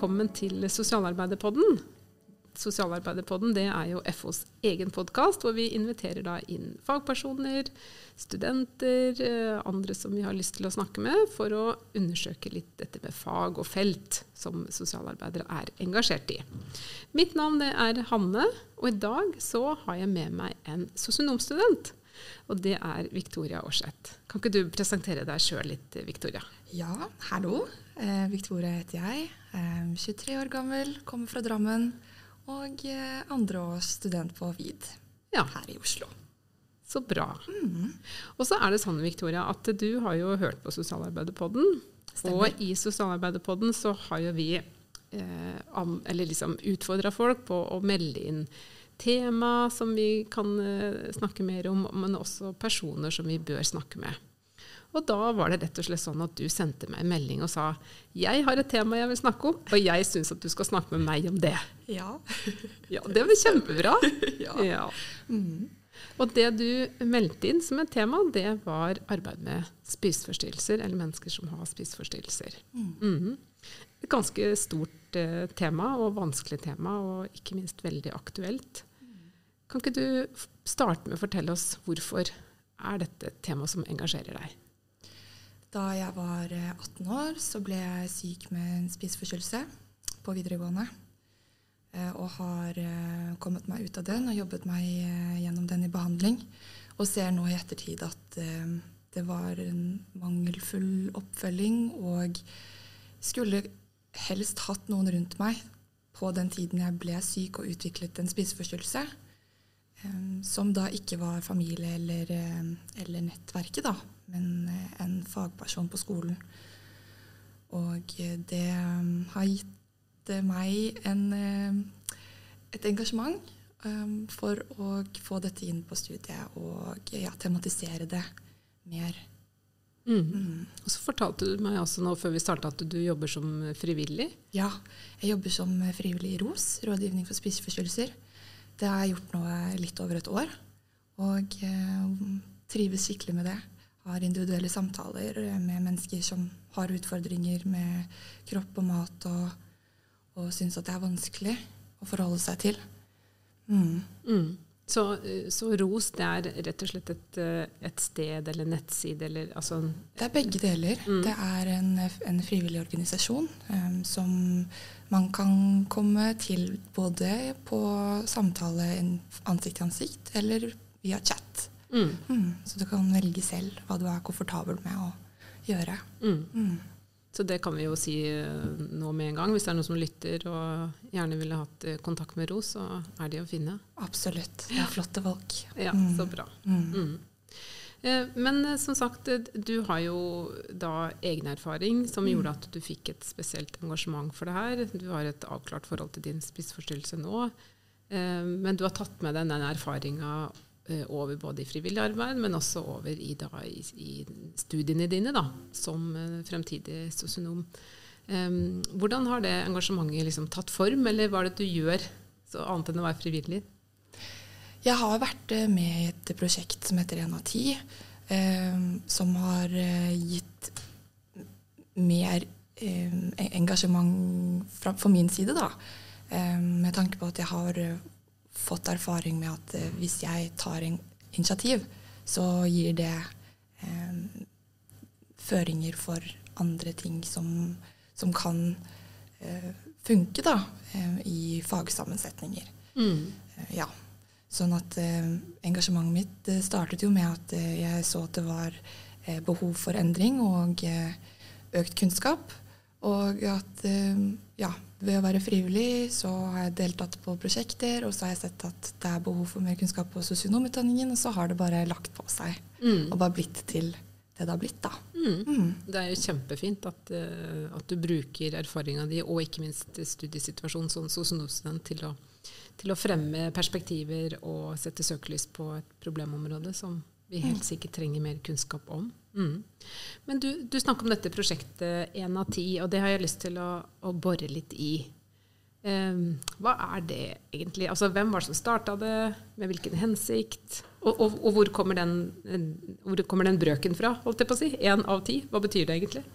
velkommen til Sosialarbeiderpodden. Sosialarbeiderpodden det er jo FOs egen podkast, hvor vi inviterer da inn fagpersoner, studenter, eh, andre som vi har lyst til å snakke med, for å undersøke litt dette med fag og felt som sosialarbeidere er engasjert i. Mitt navn er Hanne, og i dag så har jeg med meg en sosionomstudent. Og det er Victoria Aarseth. Kan ikke du presentere deg sjøl litt, Victoria? Ja, hallo. Eh, Victoria heter jeg. Eh, 23 år gammel, kommer fra Drammen. Og eh, andreårsstudent på VID Ja. her i Oslo. Så bra. Og så er det sånn, Victoria, at du har jo hørt på Sosialarbeiderpodden. Stemmer. Og i Sosialarbeiderpodden så har jo vi eh, liksom utfordra folk på å melde inn tema som vi kan eh, snakke mer om, men også personer som vi bør snakke med. Og da var det rett og slett sånn at du sendte meg en melding og sa jeg har et tema jeg vil snakke om, og jeg syns at du skal snakke med meg om det. Ja. Ja, Det var kjempebra. Ja. Ja. Og det du meldte inn som et tema, det var arbeid med spiseforstyrrelser, eller mennesker som har spiseforstyrrelser. Mhm. Et ganske stort eh, tema, og vanskelig tema, og ikke minst veldig aktuelt. Kan ikke du starte med å fortelle oss hvorfor er dette et tema som engasjerer deg? Da jeg var eh, 18 år, så ble jeg syk med en spiseforstyrrelse på videregående. Eh, Og har eh, kommet meg ut av den og jobbet meg eh, gjennom den i behandling. Og ser nå i ettertid at eh, det var en mangelfull oppfølging og skulle helst hatt noen rundt meg på den tiden jeg ble syk og utviklet en spiseforstyrrelse. eh, Som da ikke var familie eller, eh, eller nettverket, da, men eh, en fagperson på skolen. Og eh, det eh, har gitt eh, meg en, et engasjement for å få dette inn på studiet og ja, tematisere det mer. Mm. Og så fortalte du meg også nå før vi starta at du jobber som frivillig. Ja, jeg jobber som frivillig i ROS, Rådgivning for spiseforstyrrelser. Det har jeg gjort nå litt over et år, og eh, trives skikkelig med det. Har individuelle samtaler med mennesker som har utfordringer med kropp og mat, og, og syns at det er vanskelig å forholde seg til. Mm. Mm. Så, eh, så ROS det er rett og slett et, eh, et sted eller nettside eller altså Det er begge deler. Mm. Det er en, en frivillig organisasjon um, som man kan komme til både på samtale ansikt til ansikt eller via chat. Mm. Mm. Så du kan velge selv hva du er komfortabel med å gjøre. Mm. Mm. Så det kan vi jo si eh, nå med en gang. Hvis det er noen som lytter og gjerne ville hatt eh, kontakt med ROS, så er de å finne. Absolutt. Det er flotte folk. Ja, Mm. så bra. Mm. Mm. Eh, Men som sagt, du har jo da egen erfaring som Mm. gjorde at du fikk et spesielt engasjement for det her. Du har et avklart forhold til din spiseforstyrrelse nå. Eh, Men du har tatt med deg den erfaringa over både i frivillig arbeid, men også over i, da, i, i studiene dine da, som eh, fremtidig sosionom. Um, Hvordan har det engasjementet liksom tatt form, eller hva er det du gjør så annet enn å være frivillig? Jeg har vært eh, med i et prosjekt som heter 1 av 10, eh, som har eh, gitt mer eh, engasjement fra, for min side, da. Eh, med tanke på at jeg har eh, fått erfaring med at eh, hvis jeg tar en initiativ, så gir det eh, føringer for andre ting som, som kan eh, funke da, eh, i fagsammensetninger. Mm. Eh, Ja. Sånn at eh, engasjementet mitt startet jo med at jeg så at det var eh, behov for endring og økt kunnskap. Og at eh, ja, ved å være frivillig så har jeg deltatt på prosjekter, og så har jeg sett at det er behov for mer kunnskap på sosionomutdanningen, og så har det bare lagt på seg Mm. og bare blitt til det det har blitt, da. Mm. Mm. Det er jo kjempefint at, eh, at du bruker erfaringa di, og ikke minst studiesituasjonen som sosionomstudent, til, å- til å fremme perspektiver og sette søkelys på et problemområde som vi helt sikkert trenger mer kunnskap om. Mm. Men du, du snakker om dette prosjektet én av ti, og det har jeg lyst til å, å bore litt i. Um, hva er det egentlig? Altså, hvem var det som starta det? Med hvilken hensikt? Og, og, og hvor, kommer den, hvor kommer den brøken fra? holdt jeg på å si? Én av ti? Hva betyr det egentlig?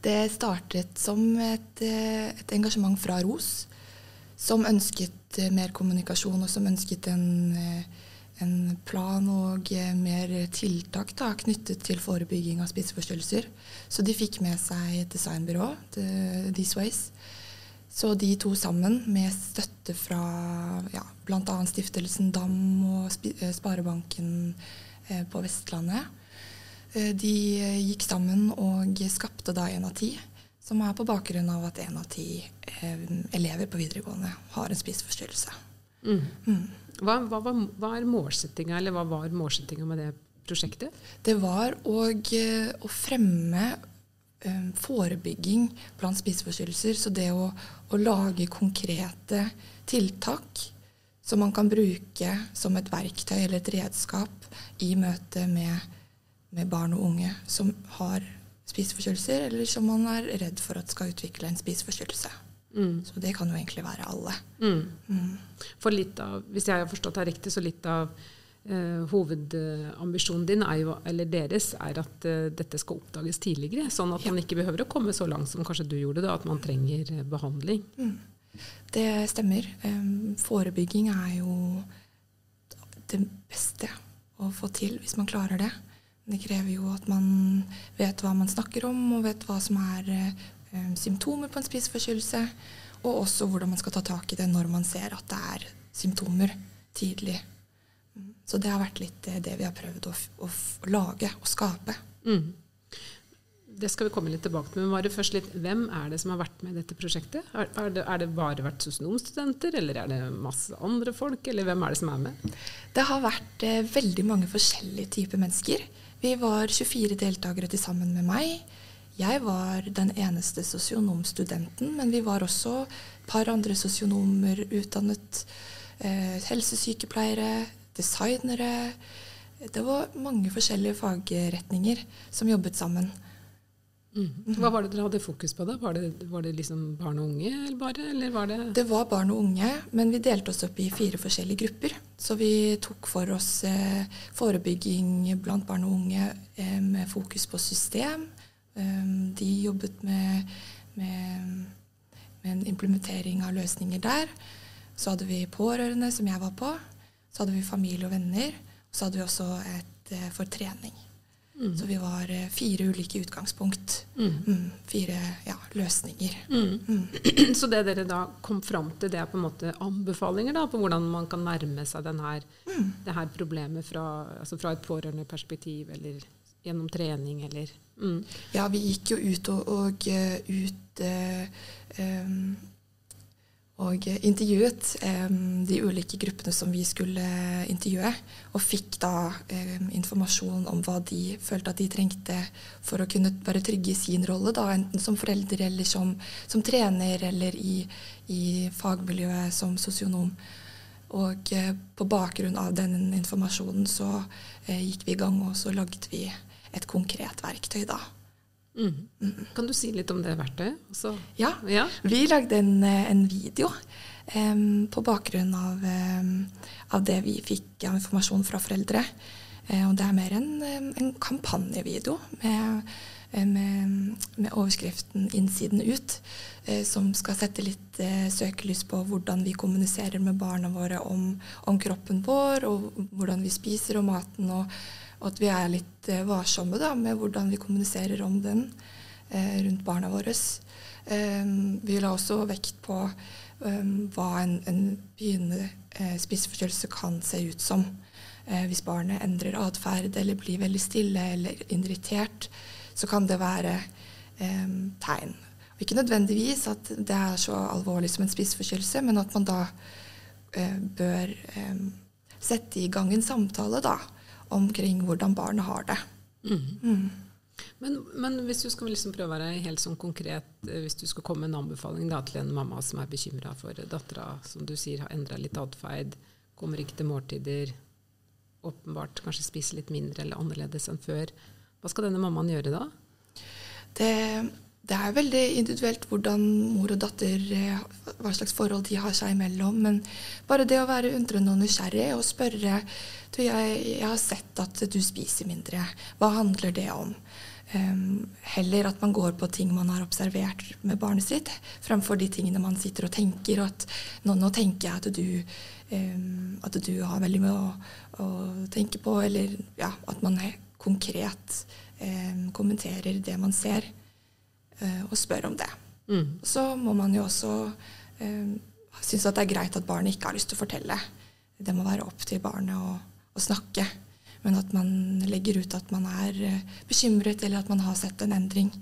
Det startet som et, eh, et engasjement fra ROS, som ønsket eh, mer kommunikasjon, og som ønsket en, eh, en plan og mer tiltak da, knyttet til forebygging av spiseforstyrrelser. Så de fikk med seg et designbyrå, These Ways. Så de to sammen, med støtte fra ja, bl.a. Stiftelsen DAM og Sparebanken på Vestlandet, Eh, de gikk sammen og skapte da én av ti, som er på bakgrunn av at én av ti eh, elever på videregående har en spiseforstyrrelse. Mm. Mm. Hva, hva, hva, er målsettinga, eller hva var målsettinga med det prosjektet? Det var å, eh, å fremme um, forebygging blant spiseforstyrrelser. Så det å, å lage konkrete tiltak som man kan bruke som et verktøy eller et redskap i møte med med barn og unge som har spiseforstyrrelser, eller som man er redd for at skal utvikle en spiseforstyrrelse. Mm. Så det kan jo egentlig være alle. Mm. Mm. For litt av, Hvis jeg har forstått deg riktig, så litt av eh, hovedambisjonen din, jo, eller deres, er at eh, dette skal oppdages tidligere. Sånn at ja. man ikke behøver å komme så langt som kanskje du gjorde, da, at man trenger eh, behandling. Mm. Det stemmer. Um, forebygging er jo det beste å få til hvis man klarer det. Det krever jo at man vet hva man snakker om, og vet hva som er eh, symptomer på en spiseforstyrrelse. Og også hvordan man skal ta tak i det når man ser at det er symptomer tidlig. Så det har vært litt eh, det vi har prøvd å, å, å lage og skape. Mm. Det skal vi komme litt tilbake til. Men bare først litt, hvem er det som har vært med i dette prosjektet? Er, er, det, er det, bare vært sosionomstudenter, eller er det masse andre folk? Eller hvem er det som er med? Det har vært eh, veldig mange forskjellige typer mennesker. Vi var 24 deltakere til sammen med meg. Jeg var den eneste sosionomstudenten, men vi var også et par andre sosionomer utdannet. Eh, helsesykepleiere, designere. Det var mange forskjellige fagretninger som jobbet sammen. Mm. Hva var det dere hadde fokus på? da? Var det, var det liksom barn og unge? Eller bare, eller var det Det var barn og unge, men vi delte oss opp i fire forskjellige grupper. Så vi tok for oss eh, forebygging blant barn og unge eh, med fokus på system. Um, de jobbet med, med, med, en implementering av løsninger der. Så hadde vi pårørende, som jeg var på. Så hadde vi familie og venner. Og så hadde vi også et eh, for trening. Mm. Så vi var eh, fire ulike utgangspunkt. Mm. Mm, fire ja, løsninger. Mm. Mm. Så det dere da kom fram til, det er på en måte anbefalinger da, på hvordan man kan nærme seg denne, mm. det her problemet fra, altså fra et pårørendeperspektiv, eller gjennom trening, eller Ja, vi gikk jo ut og, og uh, ut eh, um, og intervjuet eh, de ulike gruppene som vi skulle intervjue. Og fikk da eh, informasjon om hva de følte at de trengte for å kunne være trygge i sin rolle, da, enten som forelder eller som, som trener eller i, i, fagmiljøet som sosionom. Og eh, på bakgrunn av den informasjonen så eh, gikk vi i gang, og så lagde vi et konkret verktøy da. Mm. Mm. Kan du si litt om det verktøyet? Ja, ja, vi lagde en, eh, en video um, på bakgrunn av, um, av, det vi fikk av informasjon fra foreldre. Uh, og det er mer en, en kampanjevideo med, med, med, overskriften 'Innsiden ut', uh, som skal sette litt uh, søkelys på hvordan vi kommuniserer med barna våre om, om kroppen vår, og hvordan vi spiser og maten. og og at vi er litt eh, varsomme da, med hvordan vi kommuniserer om den eh, rundt barna våre. Eh, vi la også vekt på eh, hva en, en begynnende eh, spiseforstyrrelse kan se ut som. Eh, hvis barnet endrer atferd eller blir veldig stille eller irritert, så kan det være eh, tegn. Og ikke nødvendigvis at det er så alvorlig som en spiseforstyrrelse, men at man da bør sette i gang en samtale da, omkring hvordan barnet har det. Mm. Mm. Men, men, hvis du skal liksom prøve å være helt sånn konkret, eh, hvis du skal komme med en anbefaling da, til en mamma som er bekymra for dattera, som du sier har endra litt atferd, kommer ikke til måltider, åpenbart kanskje spiser litt mindre eller annerledes enn før, hva skal denne mammaen gjøre da? Det det er veldig individuelt hvordan mor og datter eh, hva slags forhold de har seg imellom. Men bare det å være undrende og nysgjerrig og spørre du, jeg, jeg, har sett at du spiser mindre. Hva handler det om? Um, heller at man går på ting man har observert med barnet sitt, fremfor de tingene man sitter og tenker. Og at nå, nå tenker jeg at du, um, at du har veldig mye å, å, tenke på, eller ja, at man konkret um, kommenterer det man ser, og spør om det. Mm. Så må man jo også eh, synes at det er greit at barnet ikke har lyst til å fortelle. Det må være opp til barnet å, å snakke. Men at man legger ut at man er eh, bekymret, eller at man har sett en endring.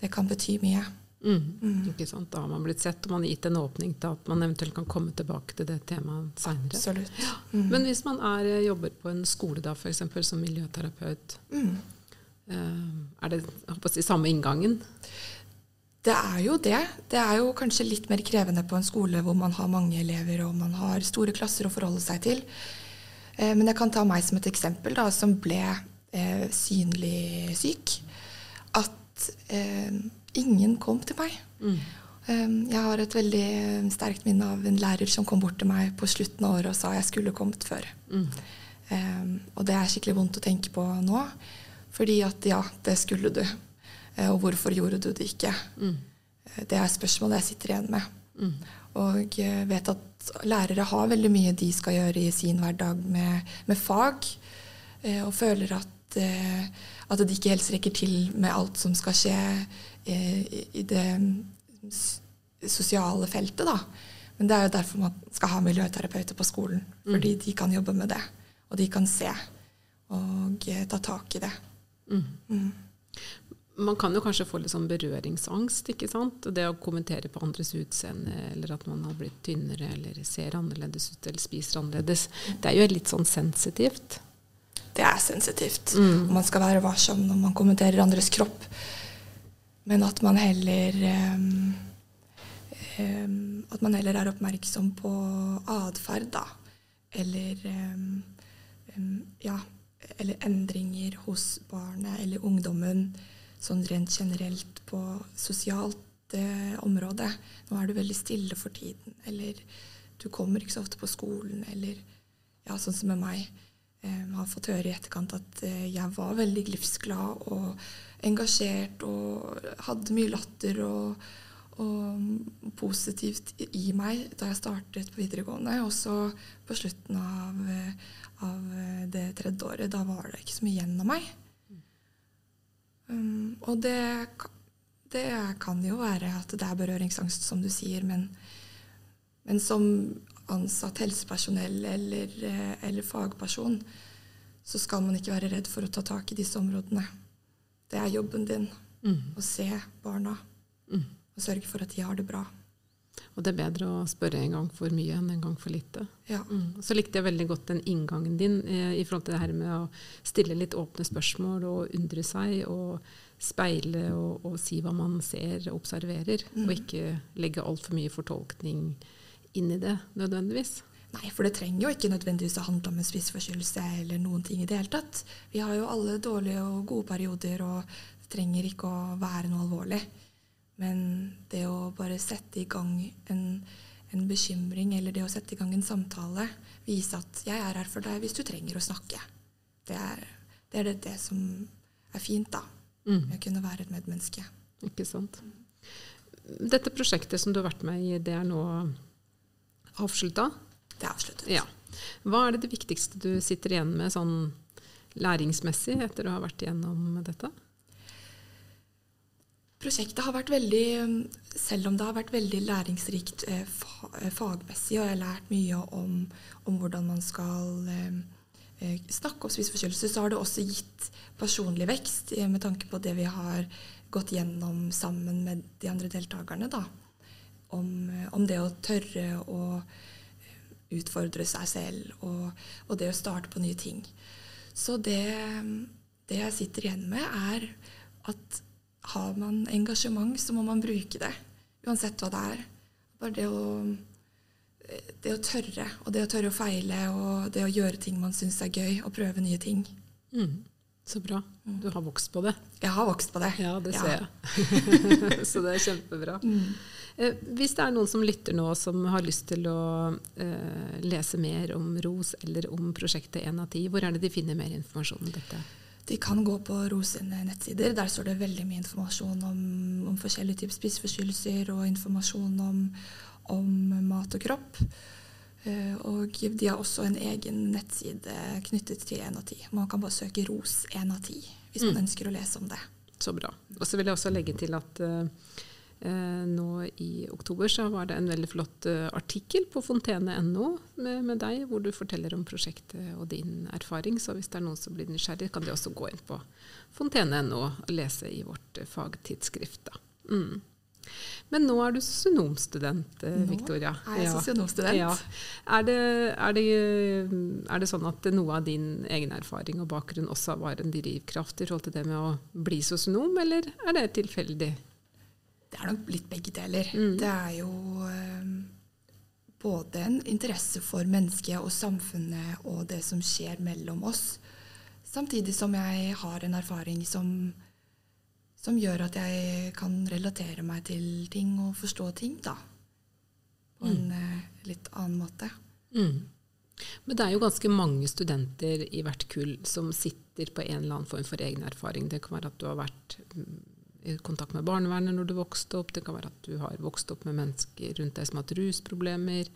Det kan bety mye. Mm. Mm. Ikke sant? Da har man blitt sett, og man har gitt en åpning til at man eventuelt kan komme tilbake til det temaet seinere. Mm. Men hvis man er, eh, jobber på en skole da, f.eks. som miljøterapeut, mm. eh, er det si, samme inngangen? Det er jo det. Det er jo kanskje litt mer krevende på en skole hvor man har mange elever og man har store klasser å forholde seg til. Eh, men jeg kan ta meg som et eksempel, da, som ble eh, synlig syk. At eh, ingen kom til meg. Mm. Um, jeg har et veldig sterkt minne av en lærer som kom bort til meg på slutten av året og sa jeg skulle kommet før. Mm. Um, og det er skikkelig vondt å tenke på nå. Fordi at ja, det skulle du. Uh, og hvorfor gjorde du det ikke? Mm. Uh, det er spørsmålet jeg sitter igjen med. Mm. Og uh, vet at lærere har veldig mye de skal gjøre i sin hverdag med, med fag, eh, og føler at, eh, at de ikke helt strekker til med alt som skal skje eh, i det sosiale feltet. da. Men det er jo derfor man skal ha miljøterapeuter på skolen. Fordi mm. de kan jobbe med det. Og de kan se og ta tak i det. Mm. Man kan jo kanskje få litt sånn berøringsangst. ikke sant? Det å kommentere på andres utseende, eller at man har blitt tynnere, eller ser annerledes ut, eller spiser annerledes. Det er jo litt sånn sensitivt. Det er sensitivt. Mm. Man skal være varsom når man kommenterer andres kropp. Men at man heller um, um, At man heller er oppmerksom på atferd, da. Eller um, ja, eller endringer hos barnet eller ungdommen sånn rent generelt på sosialt eh, område. Nå er du veldig stille for tiden, eller du kommer ikke så ofte på skolen, eller ja, sånn som med meg. Eh, har fått høre i etterkant at eh, jeg var veldig livsglad og engasjert og hadde mye latter og, og positivt i meg da jeg startet på videregående. Og så på slutten av, eh, av det tredje året, da var det ikke så mye igjen av meg. Um, og det, det, kan jo være at det er berøringsangst, som du sier, men, men som ansatt helsepersonell eller, eh, eller, fagperson så skal man ikke være redd for å ta tak i disse områdene. Det er jobben din mm. å se barna mm. Og sørge for at de har det bra. Og det er bedre å spørre en gang for mye enn en gang for lite. Ja. Mm. Så likte jeg veldig godt den inngangen din eh, i forhold til det her med å stille litt åpne spørsmål og undre seg og speile og, og si hva man ser og observerer, mm. og ikke legge altfor mye fortolkning inn i det nødvendigvis. Nei, for det trenger jo ikke nødvendigvis å handle om en spiseforstyrrelse eller noen ting i det hele tatt. Vi har jo alle dårlige og gode perioder, og det trenger ikke å være noe alvorlig. Men det å bare sette i gang en, en, bekymring eller det å sette i gang en samtale, vise at 'jeg er her for deg hvis du trenger å snakke', det er det, er det, det som er fint, da. Mm. Med å kunne være et medmenneske. Ikke sant. Dette prosjektet som du har vært med i, det er nå avslutta? Det er avsluttet. Ja. Hva er det, det viktigste du sitter igjen med sånn læringsmessig etter å ha vært igjennom dette? Prosjektet har vært veldig, selv om det har vært veldig læringsrikt eh, eh, fagmessig, og jeg har lært mye om, om hvordan man skal eh, snakke om spiseforstyrrelser, så har det også gitt personlig vekst med tanke på det vi har gått gjennom sammen med de andre deltakerne. Da. Om, om det å tørre å utfordre seg selv og, og, det å starte på nye ting. Så det, det jeg sitter igjen med, er at har man engasjement, så må man bruke det. Uansett hva det er. Bare det å, det å tørre, og det å tørre å feile, og det å gjøre ting man syns er gøy, og prøve nye ting. Mm. Så bra. Du har vokst på det. Jeg har vokst på det. Ja, det ser jeg. så det er kjempebra. Mm. Eh, hvis det er noen som lytter nå, som har lyst til å eh, lese mer om ROS eller om prosjektet 1 av 10, hvor er det de finner mer informasjon om dette? De kan gå på RO sine nettsider. Der står det veldig mye informasjon om, om forskjellige typer spiseforstyrrelser og informasjon om, om, mat og kropp. Uh, og de har også en egen nettside knyttet til 1 av 10. Man kan bare søke ROS 1 av 10 hvis man mm. ønsker å lese om det. Så bra. Og så vil jeg også legge til at uh, Eh, nå i oktober så var det en veldig flott uh, artikkel på fontene.no med, med, deg, hvor du forteller om prosjektet og din erfaring. Så hvis det er noen som blir nysgjerrig, kan de også gå inn på fontene.no og lese i vårt uh, fagtidsskrift. Mm. Men nå er du sosionomstudent, Victoria. Nå er jeg sosionomstudent. Ja. Er, det, er, det, er, det, sånn at noe av din egen erfaring og bakgrunn også var en drivkraft i forhold til det med å bli sosionom, eller er det tilfeldig? Det er nok litt begge deler. Mm. Det er jo um, både en interesse for mennesket og samfunnet og det som skjer mellom oss, samtidig som jeg har en erfaring som, som gjør at jeg kan relatere meg til ting og forstå ting, da. På mm. en uh, litt annen måte. Mm. Men det er jo ganske mange studenter i hvert kull som sitter på en eller annen form for egen erfaring. Det kan være at du har vært mm, i kontakt med barnevernet når du vokste opp. Det kan være at du har vokst opp med mennesker rundt deg som har hatt rusproblemer,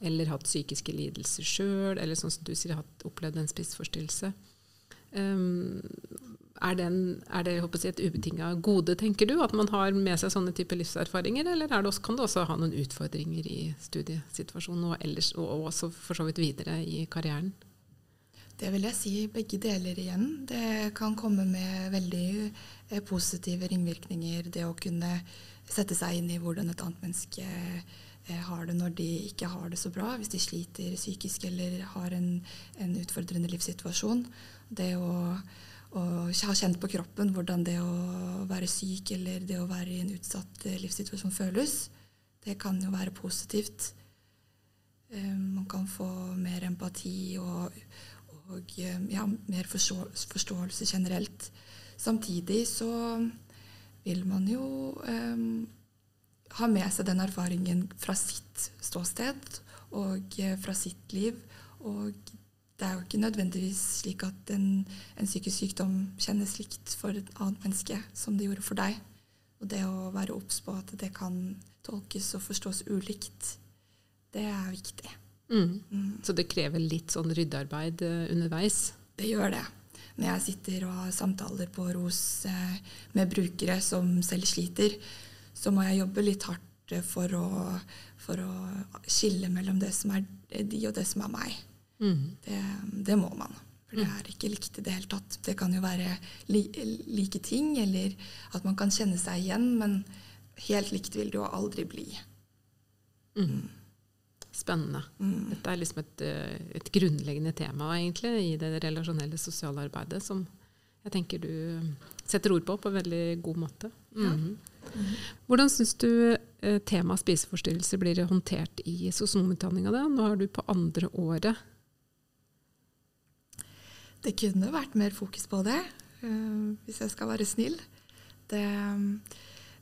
eller hatt psykiske lidelser sjøl, eller sånn som du sier, har opplevd en spiseforstyrrelse. Um, er, det, er det si, et ubetinga gode, tenker du, at man har med seg sånne typer livserfaringer, eller det også, kan det også ha noen utfordringer i studiesituasjonen og, ellers, og også for så vidt videre i karrieren? Det vil jeg si begge deler igjen. Det kan komme med veldig eh, positive ringvirkninger. Det å kunne sette seg inn i hvordan et annet menneske eh, har det når de ikke har det så bra, hvis de sliter psykisk eller har en, en utfordrende livssituasjon. Det å, å, ha kjent på kroppen hvordan det å være syk eller det å være i en utsatt eh, livssituasjon føles, det kan jo være positivt. Man kan få mer empati og og eh, ja, mer forståelse generelt. Samtidig så vil man jo um, ha med seg den erfaringen fra sitt ståsted og uh, fra sitt liv. Og det er jo ikke nødvendigvis slik at en, en psykisk sykdom kjennes likt for et annet menneske som det gjorde for deg. Og det å være obs på at det kan tolkes og forstås ulikt, det er viktig. Mm. Mm. Så det krever litt sånn ryddearbeid uh, underveis? Det gjør det. Når jeg sitter og har samtaler på ROS uh, med brukere som selv sliter, så må jeg jobbe litt hardt uh, for, å, for, å, skille mellom det som er de og det som er meg. Mm. Det, det, må man. For det mm. er ikke likt i det hele tatt. Det kan jo være li, like ting, eller at man kan kjenne seg igjen, men helt likt vil det jo aldri bli. Mm. Spennende. Mm. Dette er liksom et, eh, et, grunnleggende tema egentlig i det relasjonelle sosiale arbeidet som jeg tenker du setter ord på på en veldig god måte. Mm. Mm. Hvordan syns du eh, temaet spiseforstyrrelser blir håndtert i sosionomutdanninga di? Nå er du på andre året. Det kunne vært mer fokus på det, hvis jeg skal være snill. Det,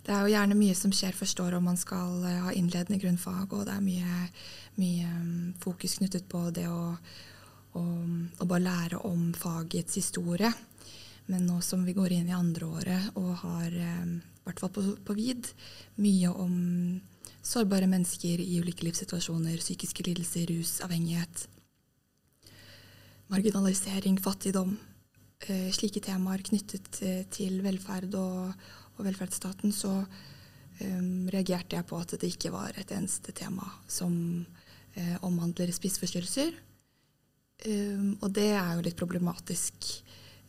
det er jo gjerne mye som skjer første året om man skal uh, ha innledende grunnfag, og det er mye mye um, fokus knyttet på det å, å, å, bare lære om fagets historie. Men nå som vi går inn i andre året og har, um, i hvert fall på, på VID, mye om sårbare mennesker i ulike livssituasjoner, psykiske lidelser, rus, avhengighet, marginalisering, fattigdom, eh, slike temaer knyttet eh, til velferd og, og velferdsstaten, så um, reagerte jeg på at det ikke var et eneste tema som uh, omhandler spiseforstyrrelser. Um, og det er jo litt problematisk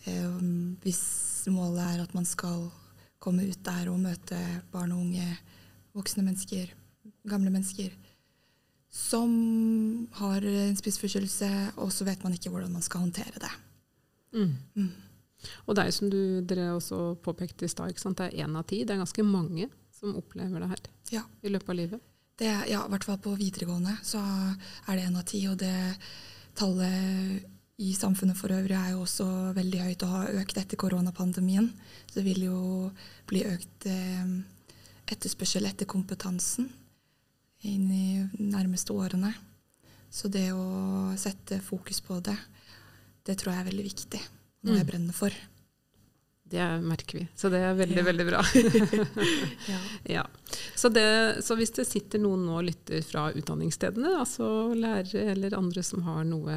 um, hvis målet er at man skal komme ut der og møte barn og unge, voksne mennesker, gamle mennesker som har en spiseforstyrrelse, og så vet man ikke hvordan man skal håndtere det. Mm. Mm. Og det er som du, dere også påpekte i stad, det er én av ti. Det er ganske mange som opplever det her ja. i løpet av livet. Det, ja, i hvert fall på videregående så er det én av ti. Og det tallet i samfunnet for øvrig er jo også veldig høyt og har økt etter koronapandemien. Så det vil jo bli økt eh, etterspørsel etter kompetansen inn i de nærmeste årene. Så det å sette fokus på det, det tror jeg er veldig viktig. Noe jeg mm. brenner for. Det merker vi. Så det er veldig, Ja. veldig bra. Ja. ja. så, det, så hvis det sitter noen nå og lytter fra utdanningsstedene, altså lærere eller andre som har noe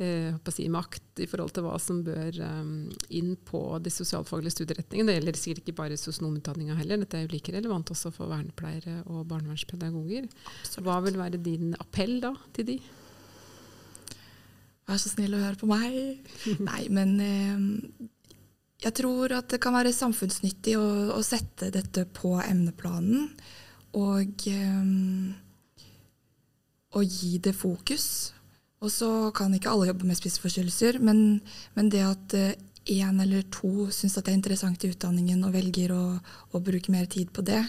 eh, si, makt i forhold til hva som bør um, inn på de sosialfaglige studieretningene, det gjelder sikkert ikke bare sosionomutdanninga heller, dette er jo like relevant også for vernepleiere og barnevernspedagoger. Absolutt. Hva vil være din appell da til de? Vær så snill å høre på meg. Nei, men eh, jeg tror at det kan være samfunnsnyttig å, å sette dette på emneplanen. Og, eh, å gi det fokus. Og så kan ikke alle jobbe med spiseforstyrrelser, men, men det at én eller to syns det er interessant i utdanningen og velger å, å bruke mer tid på det,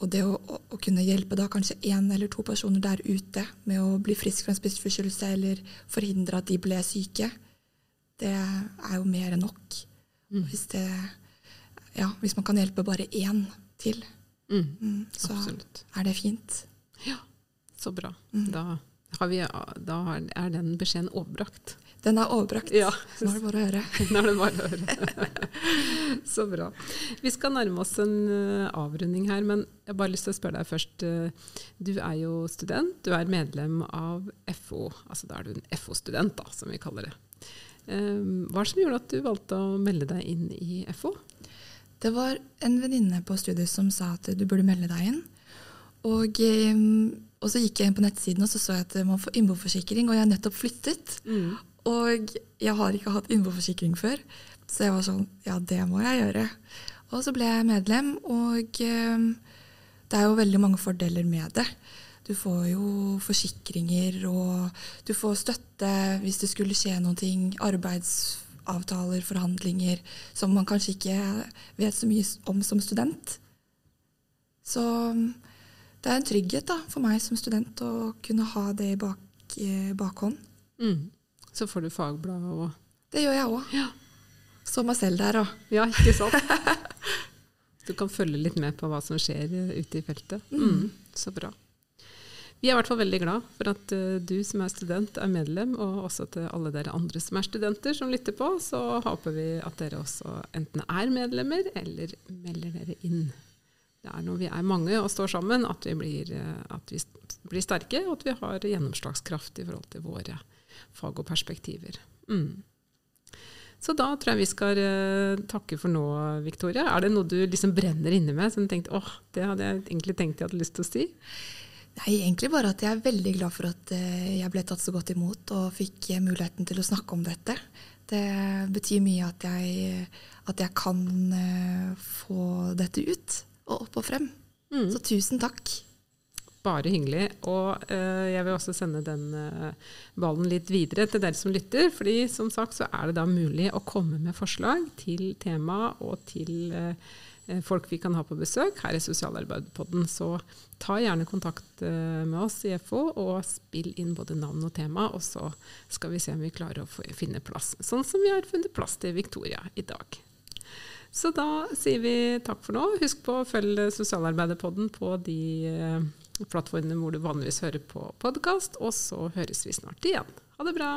og det å, å, kunne hjelpe da kanskje én eller to personer der ute med å bli frisk fra en spiseforstyrrelse eller forhindre at de ble syke, det er jo mer enn nok. Mm. Hvis, det, ja, hvis man kan hjelpe bare én til, Mm, mm, så absolutt. er det fint. Ja, så bra. Mm. Da, har vi, da er den beskjeden overbrakt. Den er overbrakt. Ja. Nå er det bare å høre. Nå er det bare å høre. Så bra. Vi skal nærme oss en eh, avrunding her, men jeg har bare lyst til å spørre deg først. eh, Du er jo student, du er medlem av FO. Altså da er du en FO-student, da, som vi kaller det. Eh, Hva er det som gjorde at du valgte å melde deg inn i FO? Det var en venninne på studiet som sa at du burde melde deg inn. Og, eh, og så gikk jeg inn på nettsiden og så så jeg at man får innboforsikring, og jeg har nettopp flyttet. Og jeg har ikke hatt innboforsikring før, så jeg var sånn Ja, det må jeg gjøre. Og så ble jeg medlem, og eh, det er jo veldig mange fordeler med det. Du får jo forsikringer, og du får støtte hvis det skulle skje noe, arbeidsavtaler, forhandlinger, som man kanskje ikke vet så mye om som student. Så det er en trygghet da, for meg som student å kunne ha det i bak, eh, bakhånd. Mm. Så får du fagblad og Det gjør jeg òg. Ja. Så meg selv der òg. Ja, ikke sant? Du kan følge litt med på hva som skjer ute i feltet. Mm. Så bra. Vi er i hvert fall veldig glad for at eh, du som er student er medlem, og også til alle dere andre som er studenter som lytter på, så håper vi at dere også enten er medlemmer eller melder dere inn. Det er når vi er mange og står sammen at vi blir, eh, at vi blir sterke, og at vi har gjennomslagskraft i forhold til våre fag og perspektiver. Mm. Så da tror jeg vi skal eh, takke for nå, Victoria. Er det noe du liksom brenner inne med, som du tenkte åh, det hadde jeg egentlig tenkt jeg hadde lyst til å si? Nei, egentlig bare at jeg er veldig glad for at eh, jeg ble tatt så godt imot og fikk eh, muligheten til å snakke om dette. Det betyr mye at jeg, at jeg kan få dette ut og opp og frem. Mm. Så tusen takk. Bare hyggelig. Og eh, jeg vil også sende den eh, ballen litt videre til dere som lytter. fordi som sagt så er det da mulig å komme med forslag til tema og til eh, eh, folk vi kan ha på besøk her i Sosialarbeiderpodden. Så ta gjerne kontakt eh, med oss i FO og spill inn både navn og tema. Og så skal vi se om vi klarer å finne plass, sånn som vi har funnet plass til Victoria i dag. Så da sier vi takk for nå. Husk på å følge Sosialarbeiderpodden på de eh, plattformene hvor du vanligvis hører på podkast, og så høres vi snart igjen. Ha det bra!